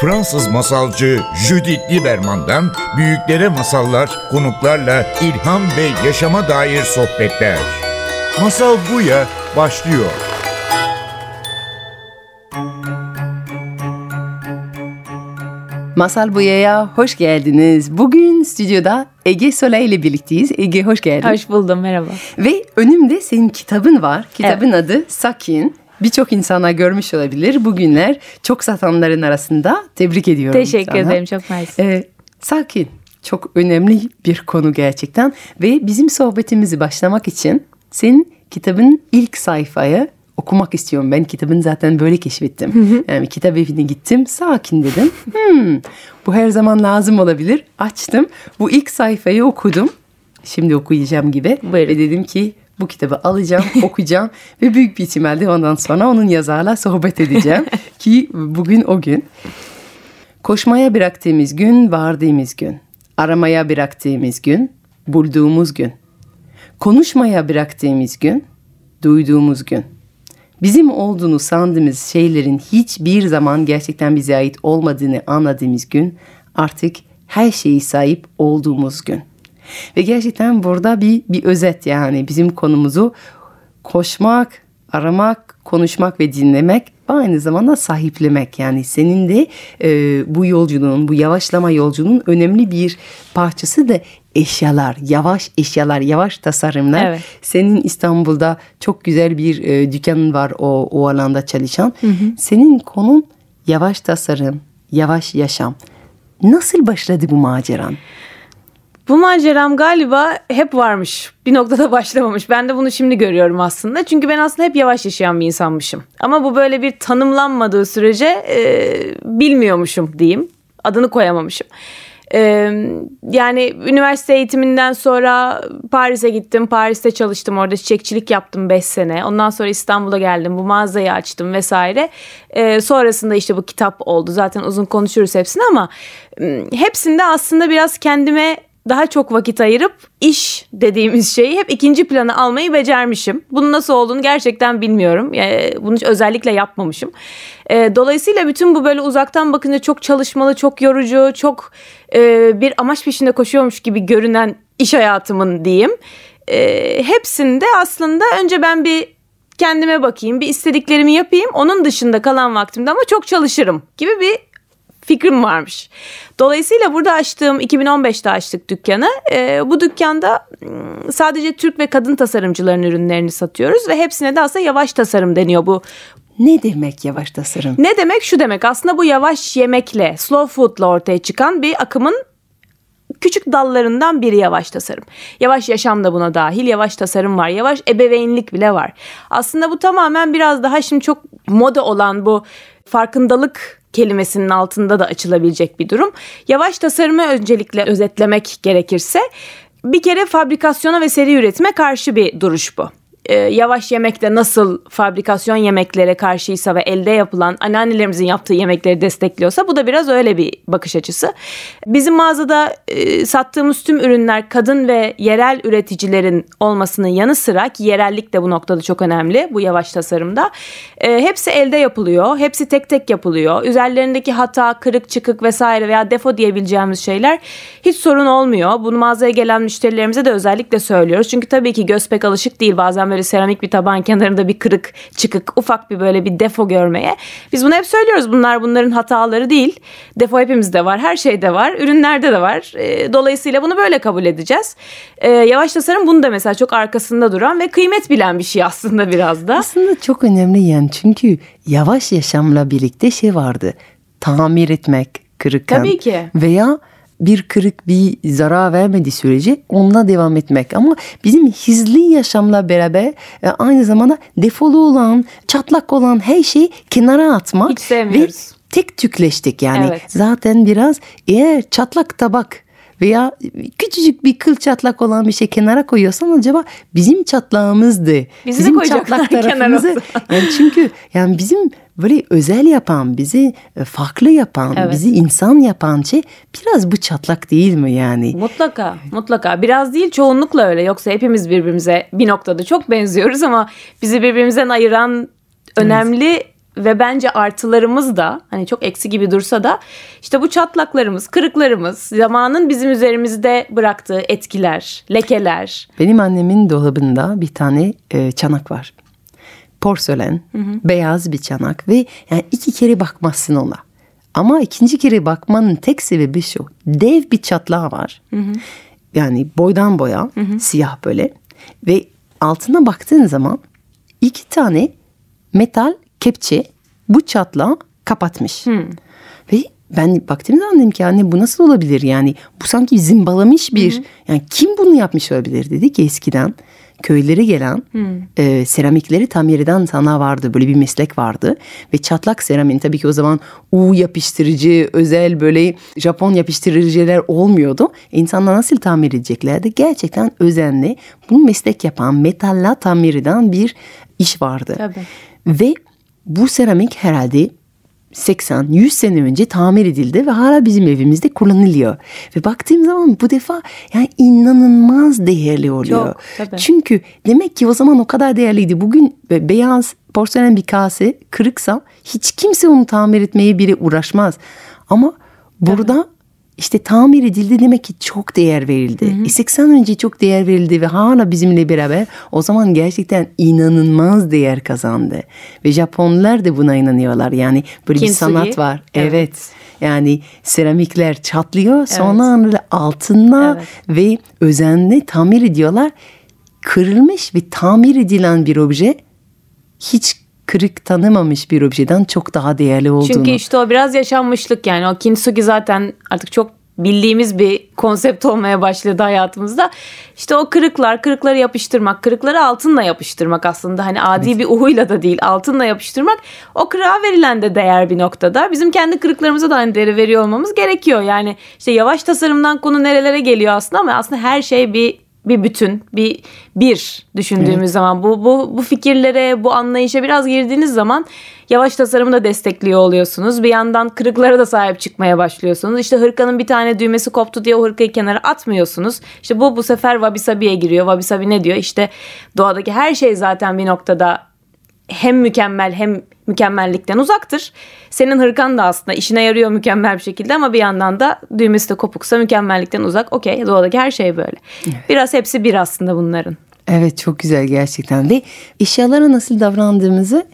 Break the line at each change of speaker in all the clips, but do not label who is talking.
Fransız masalcı Judith Lieberman'dan büyüklere masallar, konuklarla ilham ve yaşama dair sohbetler. Masal Buya başlıyor.
Masal Buya'ya hoş geldiniz. Bugün stüdyoda Ege Sola ile birlikteyiz. Ege hoş geldin.
Hoş buldum merhaba.
Ve önümde senin kitabın var. Kitabın evet. adı Sakin. Birçok insana görmüş olabilir. Bugünler çok satanların arasında. Tebrik ediyorum
Teşekkür
sana.
ederim çok mersi.
Ee, sakin. Çok önemli bir konu gerçekten. Ve bizim sohbetimizi başlamak için senin kitabın ilk sayfaya okumak istiyorum. Ben kitabını zaten böyle keşfettim. Yani kitap evine gittim. Sakin dedim. Hmm, bu her zaman lazım olabilir. Açtım. Bu ilk sayfayı okudum. Şimdi okuyacağım gibi.
Buyurun.
Ve dedim ki bu kitabı alacağım, okuyacağım ve büyük bir ihtimalle ondan sonra onun yazarla sohbet edeceğim. ki bugün o gün. Koşmaya bıraktığımız gün, vardığımız gün. Aramaya bıraktığımız gün, bulduğumuz gün. Konuşmaya bıraktığımız gün, duyduğumuz gün bizim olduğunu sandığımız şeylerin hiçbir zaman gerçekten bize ait olmadığını anladığımız gün artık her şeyi sahip olduğumuz gün. Ve gerçekten burada bir, bir özet yani bizim konumuzu koşmak, aramak, konuşmak ve dinlemek ve aynı zamanda sahiplemek. Yani senin de e, bu yolculuğun, bu yavaşlama yolculuğunun önemli bir parçası da eşyalar, yavaş eşyalar, yavaş tasarımlar.
Evet.
Senin İstanbul'da çok güzel bir e, dükkanın var o, o alanda çalışan. Hı hı. Senin konun yavaş tasarım, yavaş yaşam. Nasıl başladı bu maceran?
Bu maceram galiba hep varmış. Bir noktada başlamamış. Ben de bunu şimdi görüyorum aslında. Çünkü ben aslında hep yavaş yaşayan bir insanmışım. Ama bu böyle bir tanımlanmadığı sürece e, bilmiyormuşum diyeyim. Adını koyamamışım. Ee, yani üniversite eğitiminden sonra Paris'e gittim. Paris'te çalıştım. Orada çiçekçilik yaptım 5 sene. Ondan sonra İstanbul'a geldim. Bu mağazayı açtım vesaire. Ee, sonrasında işte bu kitap oldu. Zaten uzun konuşuruz hepsini ama hepsinde aslında biraz kendime daha çok vakit ayırıp iş dediğimiz şeyi hep ikinci plana almayı becermişim. Bunun nasıl olduğunu gerçekten bilmiyorum. Yani bunu özellikle yapmamışım. E, dolayısıyla bütün bu böyle uzaktan bakınca çok çalışmalı, çok yorucu, çok e, bir amaç peşinde koşuyormuş gibi görünen iş hayatımın diyeyim. E, hepsinde aslında önce ben bir kendime bakayım, bir istediklerimi yapayım. Onun dışında kalan vaktimde ama çok çalışırım gibi bir fikrim varmış. Dolayısıyla burada açtığım 2015'te açtık dükkanı. E, bu dükkanda sadece Türk ve kadın tasarımcıların ürünlerini satıyoruz ve hepsine de aslında yavaş tasarım deniyor bu.
Ne demek yavaş tasarım?
Ne demek şu demek aslında bu yavaş yemekle slow foodla ortaya çıkan bir akımın küçük dallarından biri yavaş tasarım. Yavaş yaşam da buna dahil. Yavaş tasarım var. Yavaş ebeveynlik bile var. Aslında bu tamamen biraz daha şimdi çok moda olan bu farkındalık kelimesinin altında da açılabilecek bir durum. Yavaş tasarımı öncelikle özetlemek gerekirse bir kere fabrikasyona ve seri üretime karşı bir duruş bu e, yavaş yemekte nasıl fabrikasyon yemeklere karşıysa ve elde yapılan anneannelerimizin yaptığı yemekleri destekliyorsa bu da biraz öyle bir bakış açısı. Bizim mağazada e, sattığımız tüm ürünler kadın ve yerel üreticilerin olmasının yanı sıra ki yerellik de bu noktada çok önemli bu yavaş tasarımda. E, hepsi elde yapılıyor. Hepsi tek tek yapılıyor. Üzerlerindeki hata, kırık çıkık vesaire veya defo diyebileceğimiz şeyler hiç sorun olmuyor. Bunu mağazaya gelen müşterilerimize de özellikle söylüyoruz. Çünkü tabii ki göz pek alışık değil bazen böyle böyle seramik bir taban kenarında bir kırık çıkık ufak bir böyle bir defo görmeye. Biz bunu hep söylüyoruz bunlar bunların hataları değil. Defo hepimizde var her şeyde var ürünlerde de var. E, dolayısıyla bunu böyle kabul edeceğiz. E, yavaş tasarım bunu da mesela çok arkasında duran ve kıymet bilen bir şey aslında biraz da.
Aslında çok önemli yani çünkü yavaş yaşamla birlikte şey vardı. Tamir etmek kırıkken.
Tabii ki.
Veya bir kırık bir zarar vermediği sürece onunla devam etmek. Ama bizim hızlı yaşamla beraber e, aynı zamanda defolu olan, çatlak olan her şeyi kenara atmak.
Hiç sevmiyoruz.
Ve tek tükleştik yani.
Evet.
Zaten biraz eğer çatlak tabak veya küçücük bir kıl çatlak olan bir şey kenara koyuyorsan acaba bizim çatlağımızdı.
Bizi
bizim çatlak tarafımızı. yani çünkü yani bizim böyle özel yapan, bizi e, farklı yapan, evet. bizi insan yapan şey biraz bu çatlak değil mi yani?
Mutlaka, mutlaka. Biraz değil çoğunlukla öyle. Yoksa hepimiz birbirimize bir noktada çok benziyoruz ama bizi birbirimizden ayıran önemli evet ve bence artılarımız da hani çok eksi gibi dursa da işte bu çatlaklarımız, kırıklarımız, zamanın bizim üzerimizde bıraktığı etkiler, lekeler.
Benim annemin dolabında bir tane e, çanak var. Porselen, beyaz bir çanak ve yani iki kere bakmazsın ona. Ama ikinci kere bakmanın tek sebebi şu. Dev bir çatlağı var. Yani boydan boya siyah böyle. Ve altına baktığın zaman iki tane metal kepçe bu çatlağı kapatmış. Ve ben baktığım zaman dedim ki anne bu nasıl olabilir yani bu sanki zimbalamış bir yani kim bunu yapmış olabilir dedi ki eskiden köylere gelen e, seramikleri tamir eden sana vardı böyle bir meslek vardı ve çatlak seramin tabii ki o zaman U yapıştırıcı özel böyle Japon yapıştırıcılar olmuyordu. İnsanlar nasıl tamir edeceklerdi? Gerçekten özenli bu meslek yapan metalla tamir eden bir iş vardı.
Tabii.
Ve bu seramik herhalde 80-100 sene önce tamir edildi ve hala bizim evimizde kullanılıyor. Ve baktığım zaman bu defa yani inanılmaz değerli oluyor.
Çok, tabii.
Çünkü demek ki o zaman o kadar değerliydi. Bugün be- beyaz porselen bir kase kırıksa hiç kimse onu tamir etmeye bile uğraşmaz. Ama burada işte tamir edildi demek ki çok değer verildi. E 80 önce çok değer verildi ve hala bizimle beraber o zaman gerçekten inanılmaz değer kazandı. Ve Japonlar da buna inanıyorlar. Yani böyle bir
Kintsugi.
sanat var.
Evet.
Evet. Yani seramikler çatlıyor sonra onları altına
Evet.
ve özenle tamir ediyorlar. Kırılmış ve tamir edilen bir obje hiç kırık tanımamış bir objeden çok daha değerli olduğunu.
Çünkü işte o biraz yaşanmışlık yani. O kintsugi zaten artık çok bildiğimiz bir konsept olmaya başladı hayatımızda. İşte o kırıklar, kırıkları yapıştırmak, kırıkları altınla yapıştırmak aslında hani adi bir uhuyla da değil, altınla yapıştırmak o kırığa verilen de değer bir noktada. Bizim kendi kırıklarımıza da aynı değeri veriyor olmamız gerekiyor. Yani işte yavaş tasarımdan konu nerelere geliyor aslında ama aslında her şey bir bir bütün, bir bir düşündüğümüz zaman bu bu bu fikirlere, bu anlayışa biraz girdiğiniz zaman yavaş tasarımı da destekliyor oluyorsunuz. Bir yandan kırıklara da sahip çıkmaya başlıyorsunuz. İşte hırkanın bir tane düğmesi koptu diye o hırkayı kenara atmıyorsunuz. İşte bu bu sefer wabi sabi'ye giriyor. Wabi sabi ne diyor? İşte doğadaki her şey zaten bir noktada hem mükemmel hem mükemmellikten uzaktır. Senin hırkan da aslında işine yarıyor mükemmel bir şekilde ama bir yandan da düğmesi de kopuksa mükemmellikten uzak. Okey doğadaki her şey böyle. Biraz hepsi bir aslında bunların.
Evet çok güzel gerçekten ve eşyalara nasıl davrandığımızı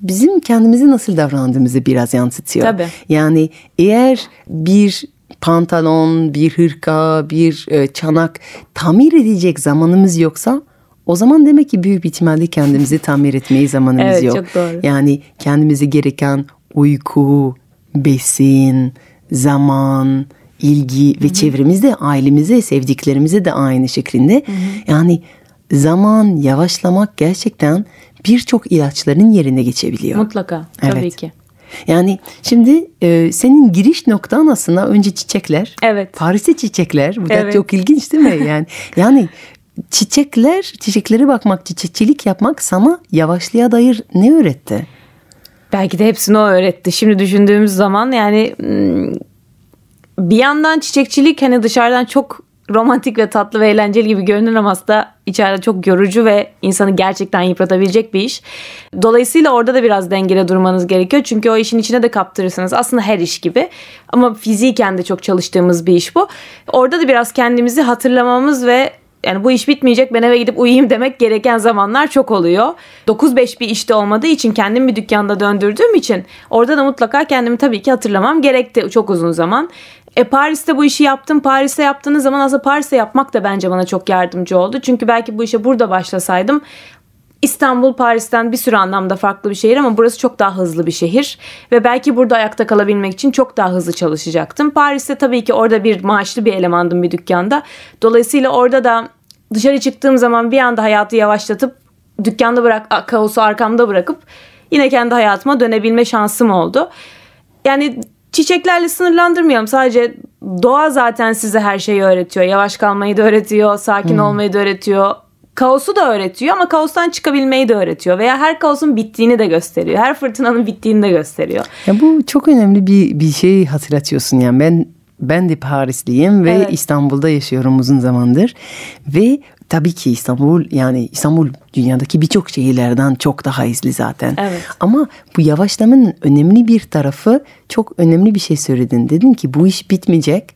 bizim kendimize nasıl davrandığımızı biraz yansıtıyor.
Tabii.
Yani eğer bir pantolon, bir hırka, bir e, çanak tamir edecek zamanımız yoksa o zaman demek ki büyük bir ihtimalle kendimizi tamir etmeye zamanımız
Evet,
yok.
çok doğru.
Yani kendimize gereken uyku, besin, zaman, ilgi ve çevremizde ailemize, sevdiklerimize de aynı şeklinde. Yani zaman yavaşlamak gerçekten birçok ilaçların yerine geçebiliyor.
Mutlaka tabii
Evet.
ki.
Yani şimdi e, senin giriş noktan aslında önce çiçekler.
Evet.
Paris'te çiçekler. Bu da
Evet.
çok ilginç değil mi? Yani yani çiçekler, çiçeklere bakmak, çiçekçilik yapmak sana yavaşlığa dair ne öğretti?
Belki de hepsini o öğretti. Şimdi düşündüğümüz zaman yani hmm, bir yandan çiçekçilik hani dışarıdan çok romantik ve tatlı ve eğlenceli gibi görünür ama aslında içeride çok yorucu ve insanı gerçekten yıpratabilecek bir iş. Dolayısıyla orada da biraz dengede durmanız gerekiyor. Çünkü o işin içine de kaptırırsınız. Aslında her iş gibi. Ama fiziken de çok çalıştığımız bir iş bu. Orada da biraz kendimizi hatırlamamız ve yani bu iş bitmeyecek ben eve gidip uyuyayım demek gereken zamanlar çok oluyor. 9-5 bir işte olmadığı için kendim bir dükkanda döndürdüğüm için orada da mutlaka kendimi tabii ki hatırlamam gerekti çok uzun zaman. E Paris'te bu işi yaptım. Paris'te yaptığınız zaman aslında Paris'te yapmak da bence bana çok yardımcı oldu. Çünkü belki bu işe burada başlasaydım İstanbul Paris'ten bir sürü anlamda farklı bir şehir ama burası çok daha hızlı bir şehir ve belki burada ayakta kalabilmek için çok daha hızlı çalışacaktım. Paris'te tabii ki orada bir maaşlı bir elemandım bir dükkanda. Dolayısıyla orada da dışarı çıktığım zaman bir anda hayatı yavaşlatıp dükkanda bırak kaosu arkamda bırakıp yine kendi hayatıma dönebilme şansım oldu. Yani çiçeklerle sınırlandırmayalım. Sadece doğa zaten size her şeyi öğretiyor. Yavaş kalmayı da öğretiyor, sakin olmayı da öğretiyor. Kaosu da öğretiyor ama kaostan çıkabilmeyi de öğretiyor. Veya her kaosun bittiğini de gösteriyor. Her fırtınanın bittiğini de gösteriyor.
Ya bu çok önemli bir bir şey hatırlatıyorsun yani ben ben de Parisliyim ve
Evet.
İstanbul'da yaşıyorum uzun zamandır ve tabii ki İstanbul yani İstanbul dünyadaki birçok şehirlerden çok daha hızlı zaten.
Evet.
Ama bu yavaşlamanın önemli bir tarafı çok önemli bir şey söyledin. Dedin ki bu iş bitmeyecek.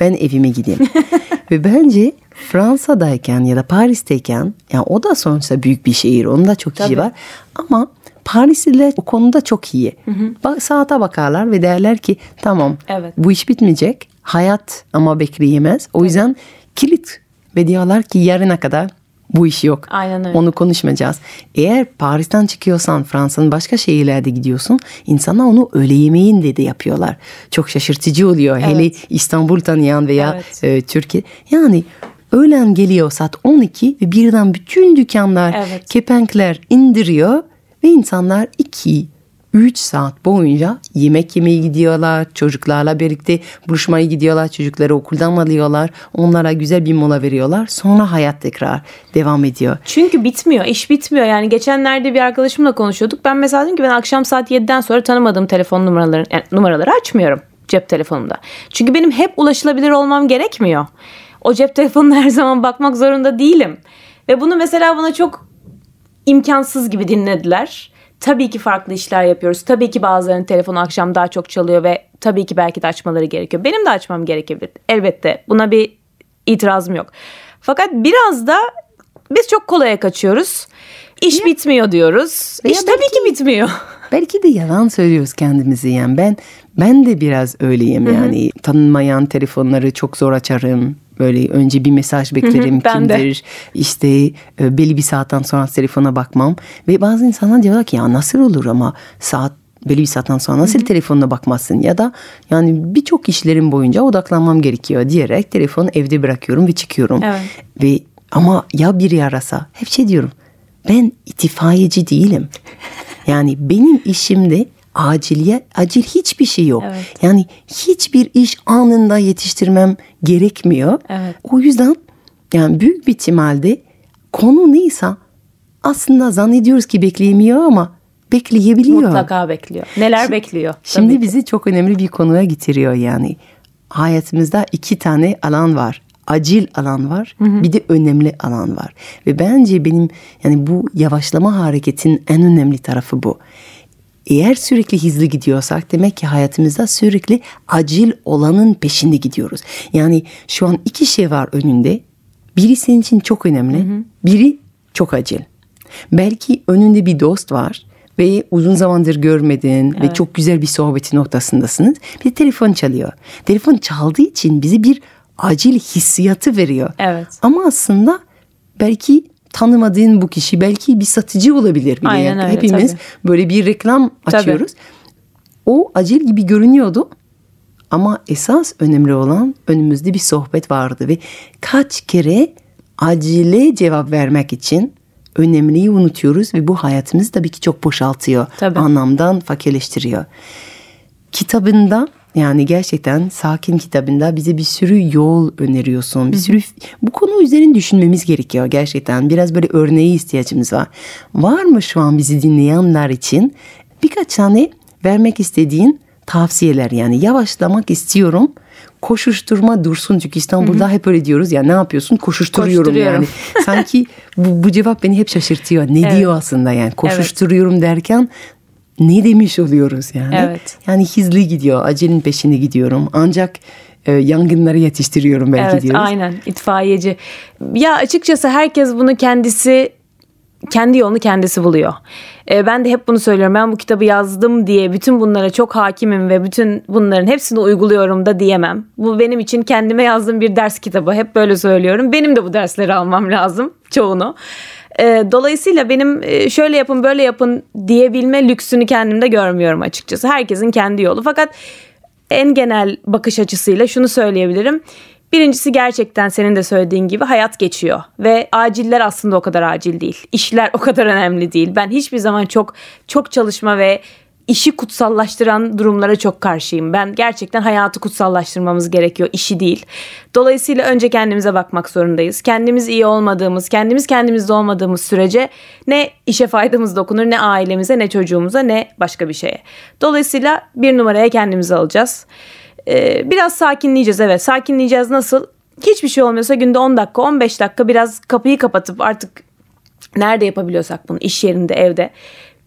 Ben evime gideyim. Ve bence Fransa'dayken ya da Paris'teyken yani o da sonuçta büyük bir şehir. Onun da çok işi
Tabii.
var. Ama Parisliler o konuda çok iyi. Bak, saate bakarlar ve derler ki tamam
Evet.
bu iş bitmeyecek. Hayat ama bekleyemez. O yüzden kilit ve diyorlar ki yarına kadar bu iş yok.
Aynen öyle.
Onu konuşmayacağız. Eğer Paris'ten çıkıyorsan Fransa'nın başka şehirlerde gidiyorsun insanlar onu öğle yemeğinde de yapıyorlar. Çok şaşırtıcı oluyor. Hele İstanbul tanıyan veya
Evet.
e, Türkiye. Yani öğlen geliyor saat 12 ve birden bütün dükkanlar,
Evet.
kepenkler indiriyor ve insanlar 2 3 saat boyunca yemek yemeye gidiyorlar. Çocuklarla birlikte buluşmaya gidiyorlar. Çocukları okuldan alıyorlar. Onlara güzel bir mola veriyorlar. Sonra hayat tekrar devam ediyor.
Çünkü bitmiyor. iş bitmiyor. Yani geçenlerde bir arkadaşımla konuşuyorduk. Ben mesela dedim ki ben akşam saat 7'den sonra tanımadığım telefon numaraları, yani numaraları açmıyorum cep telefonumda. Çünkü benim hep ulaşılabilir olmam gerekmiyor. O cep telefonuna her zaman bakmak zorunda değilim. Ve bunu mesela bana çok imkansız gibi dinlediler. Tabii ki farklı işler yapıyoruz. Tabii ki bazılarının telefonu akşam daha çok çalıyor ve tabii ki belki de açmaları gerekiyor. Benim de açmam gerekebilir. Elbette buna bir itirazım yok. Fakat biraz da biz çok kolaya kaçıyoruz. İş bitmiyor diyoruz.
Ya
İş tabii ki bitmiyor.
Belki de yalan söylüyoruz kendimizi yani. Ben ben de biraz öyleyim yani. Tanınmayan telefonları çok zor açarım. Böyle önce bir mesaj beklerim
de.
kimdir. İşte e, belli bir saatten sonra telefona bakmam. Ve bazı insanlar diyorlar ki ya nasıl olur ama saat belli bir saatten sonra nasıl telefonuna bakmazsın ya da yani birçok işlerim boyunca odaklanmam gerekiyor diyerek telefonu evde bırakıyorum ve çıkıyorum.
Evet.
Ve ama ya biri arasa hep şey diyorum ben itfaiyeci değilim. Yani benim işimde aciliye acil hiçbir şey yok.
Evet.
Yani hiçbir iş anında yetiştirmem gerekmiyor.
Evet.
O yüzden yani büyük bir ihtimalle konu neyse aslında zannediyoruz ki bekleyemiyor ama bekleyebiliyor.
Mutlaka bekliyor. Neler bekliyor?
Şimdi
ki.
bizi çok önemli bir konuya getiriyor yani. Hayatımızda iki tane alan var. Acil alan var, bir de önemli alan var. Ve bence benim yani bu yavaşlama hareketin en önemli tarafı bu. Eğer sürekli hızlı gidiyorsak demek ki hayatımızda sürekli acil olanın peşinde gidiyoruz. Yani şu an iki şey var önünde. Biri senin için çok önemli, biri çok acil. Belki önünde bir dost var ve uzun zamandır görmedin ve çok güzel bir sohbeti noktasındasınız. Bir telefon çalıyor. Telefon çaldığı için bize bir acil hissiyatı veriyor.
Evet.
Ama aslında belki tanımadığın bu kişi belki bir satıcı olabilir. bile.
Aynen öyle,
Hepimiz
tabii.
böyle bir reklam açıyoruz. O acil gibi görünüyordu. Ama esas önemli olan önümüzde bir sohbet vardı ve kaç kere acile cevap vermek için önemliyi unutuyoruz ve bu hayatımızı tabii ki çok boşaltıyor.
Tabii.
Anlamdan fakirleştiriyor. Kitabında yani gerçekten Sakin kitabında bize bir sürü yol öneriyorsun. Bir sürü bu konu üzerine düşünmemiz gerekiyor gerçekten. Biraz böyle örneği ihtiyacımız var. Var mı şu an bizi dinleyenler için birkaç tane vermek istediğin tavsiyeler yani yavaşlamak istiyorum. Koşuşturma dursun çünkü İstanbul'da hep öyle diyoruz ya ne yapıyorsun koşuşturuyorum, yani. Sanki bu, bu cevap beni hep şaşırtıyor. Ne diyor aslında yani koşuşturuyorum derken ne demiş oluyoruz yani.
Evet.
Yani hızlı gidiyor, acelin peşinde gidiyorum. Ancak e, yangınları yetiştiriyorum belki
Evet
diyoruz.
aynen itfaiyeci. Ya açıkçası herkes bunu kendisi kendi yolunu kendisi buluyor. Ee, ben de hep bunu söylüyorum. Ben bu kitabı yazdım diye bütün bunlara çok hakimim ve bütün bunların hepsini uyguluyorum da diyemem. Bu benim için kendime yazdığım bir ders kitabı. Hep böyle söylüyorum. Benim de bu dersleri almam lazım çoğunu. Ee, dolayısıyla benim e, şöyle yapın böyle yapın diyebilme lüksünü kendimde görmüyorum açıkçası. Herkesin kendi yolu. Fakat en genel bakış açısıyla şunu söyleyebilirim. Birincisi gerçekten senin de söylediğin gibi hayat geçiyor ve aciller aslında o kadar acil değil. İşler o kadar önemli değil. Ben hiçbir zaman çok çok çalışma ve işi kutsallaştıran durumlara çok karşıyım. Ben gerçekten hayatı kutsallaştırmamız gerekiyor, işi değil. Dolayısıyla önce kendimize bakmak zorundayız. Kendimiz iyi olmadığımız, kendimiz kendimizde olmadığımız sürece ne işe faydamız dokunur, ne ailemize, ne çocuğumuza, ne başka bir şeye. Dolayısıyla bir numaraya kendimizi alacağız. Ee, biraz sakinleyeceğiz evet. Sakinleyeceğiz nasıl? hiçbir şey olmuyorsa günde 10 dakika 15 dakika biraz kapıyı kapatıp artık nerede yapabiliyorsak bunu iş yerinde evde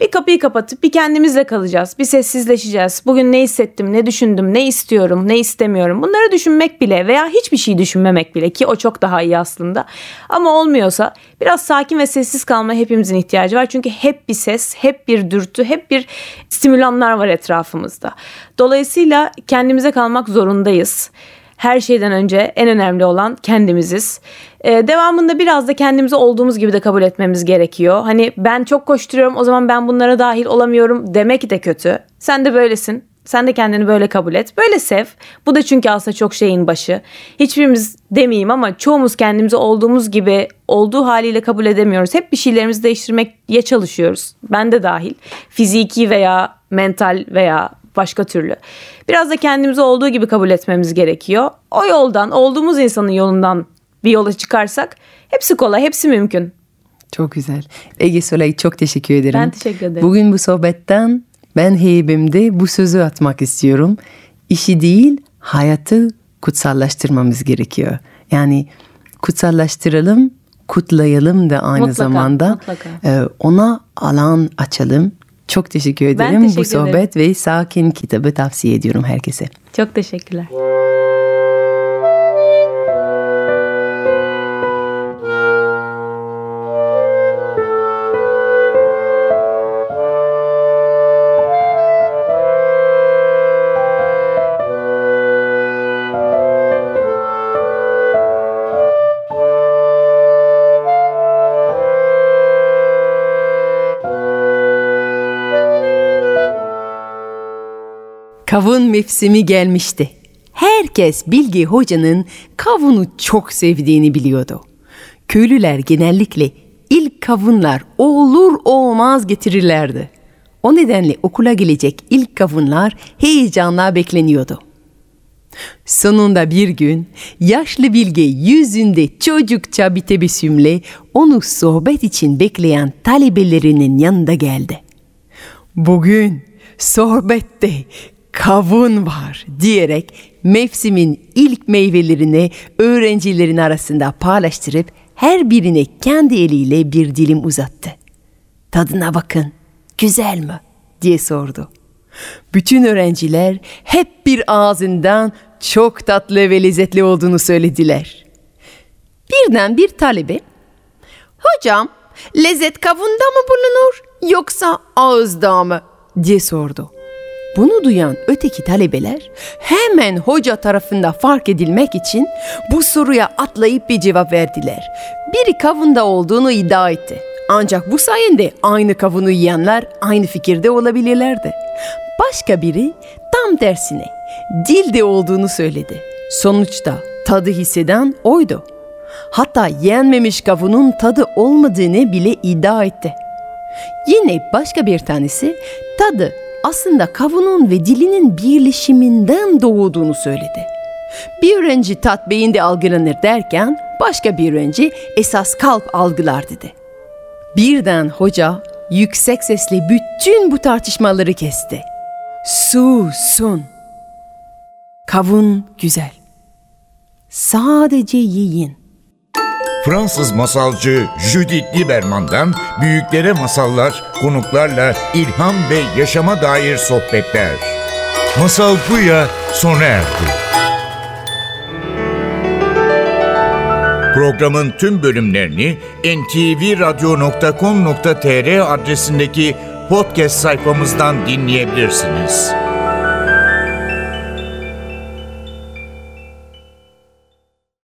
bir kapıyı kapatıp bir kendimizle kalacağız. Bir sessizleşeceğiz. Bugün ne hissettim, ne düşündüm, ne istiyorum, ne istemiyorum. Bunları düşünmek bile veya hiçbir şey düşünmemek bile ki o çok daha iyi aslında. Ama olmuyorsa biraz sakin ve sessiz kalmaya hepimizin ihtiyacı var. Çünkü hep bir ses, hep bir dürtü, hep bir stimülanlar var etrafımızda. Dolayısıyla kendimize kalmak zorundayız her şeyden önce en önemli olan kendimiziz. Ee, devamında biraz da kendimizi olduğumuz gibi de kabul etmemiz gerekiyor. Hani ben çok koşturuyorum o zaman ben bunlara dahil olamıyorum demek de kötü. Sen de böylesin. Sen de kendini böyle kabul et. Böyle sev. Bu da çünkü aslında çok şeyin başı. Hiçbirimiz demeyeyim ama çoğumuz kendimizi olduğumuz gibi olduğu haliyle kabul edemiyoruz. Hep bir şeylerimizi değiştirmeye çalışıyoruz. Ben de dahil. Fiziki veya mental veya başka türlü. Biraz da kendimizi olduğu gibi kabul etmemiz gerekiyor. O yoldan, olduğumuz insanın yolundan bir yola çıkarsak hepsi kolay, hepsi mümkün.
Çok güzel. Ege Solay çok teşekkür ederim.
Ben teşekkür ederim.
Bugün bu sohbetten ben heybemde bu sözü atmak istiyorum. İşi değil hayatı kutsallaştırmamız gerekiyor. Yani kutsallaştıralım, kutlayalım da aynı
Mutlaka,
zamanda.
mutlaka.
E, ona alan açalım. Çok teşekkür ederim
teşekkür
bu sohbet ve Sakin kitabı tavsiye ediyorum herkese.
Çok teşekkürler.
Kavun mevsimi gelmişti. Herkes Bilge Hoca'nın kavunu çok sevdiğini biliyordu. Köylüler genellikle ilk kavunlar olur olmaz getirirlerdi. O nedenle okula gelecek ilk kavunlar heyecanla bekleniyordu. Sonunda bir gün yaşlı Bilge yüzünde çocukça bir tebessümle onu sohbet için bekleyen talebelerinin yanında geldi. Bugün sohbette kavun var diyerek mevsimin ilk meyvelerini öğrencilerin arasında paylaştırıp her birine kendi eliyle bir dilim uzattı. Tadına bakın, güzel mi? diye sordu. Bütün öğrenciler hep bir ağzından çok tatlı ve lezzetli olduğunu söylediler. Birden bir talebe, Hocam, lezzet kavunda mı bulunur yoksa ağızda mı? diye sordu. Bunu duyan öteki talebeler hemen hoca tarafında fark edilmek için bu soruya atlayıp bir cevap verdiler. Biri kavunda olduğunu iddia etti. Ancak bu sayende aynı kavunu yiyenler aynı fikirde olabilirlerdi. Başka biri tam tersine dilde olduğunu söyledi. Sonuçta tadı hisseden oydu. Hatta yenmemiş kavunun tadı olmadığını bile iddia etti. Yine başka bir tanesi tadı aslında kavunun ve dilinin birleşiminden doğduğunu söyledi. Bir öğrenci tat beyinde algılanır derken başka bir öğrenci esas kalp algılar dedi. Birden hoca yüksek sesle bütün bu tartışmaları kesti. Susun. Kavun güzel. Sadece yiyin.
Fransız masalcı Judith Lieberman'dan büyüklere masallar, konuklarla ilham ve yaşama dair sohbetler. Masal Buya sona erdi. Programın tüm bölümlerini ntvradio.com.tr adresindeki podcast sayfamızdan dinleyebilirsiniz.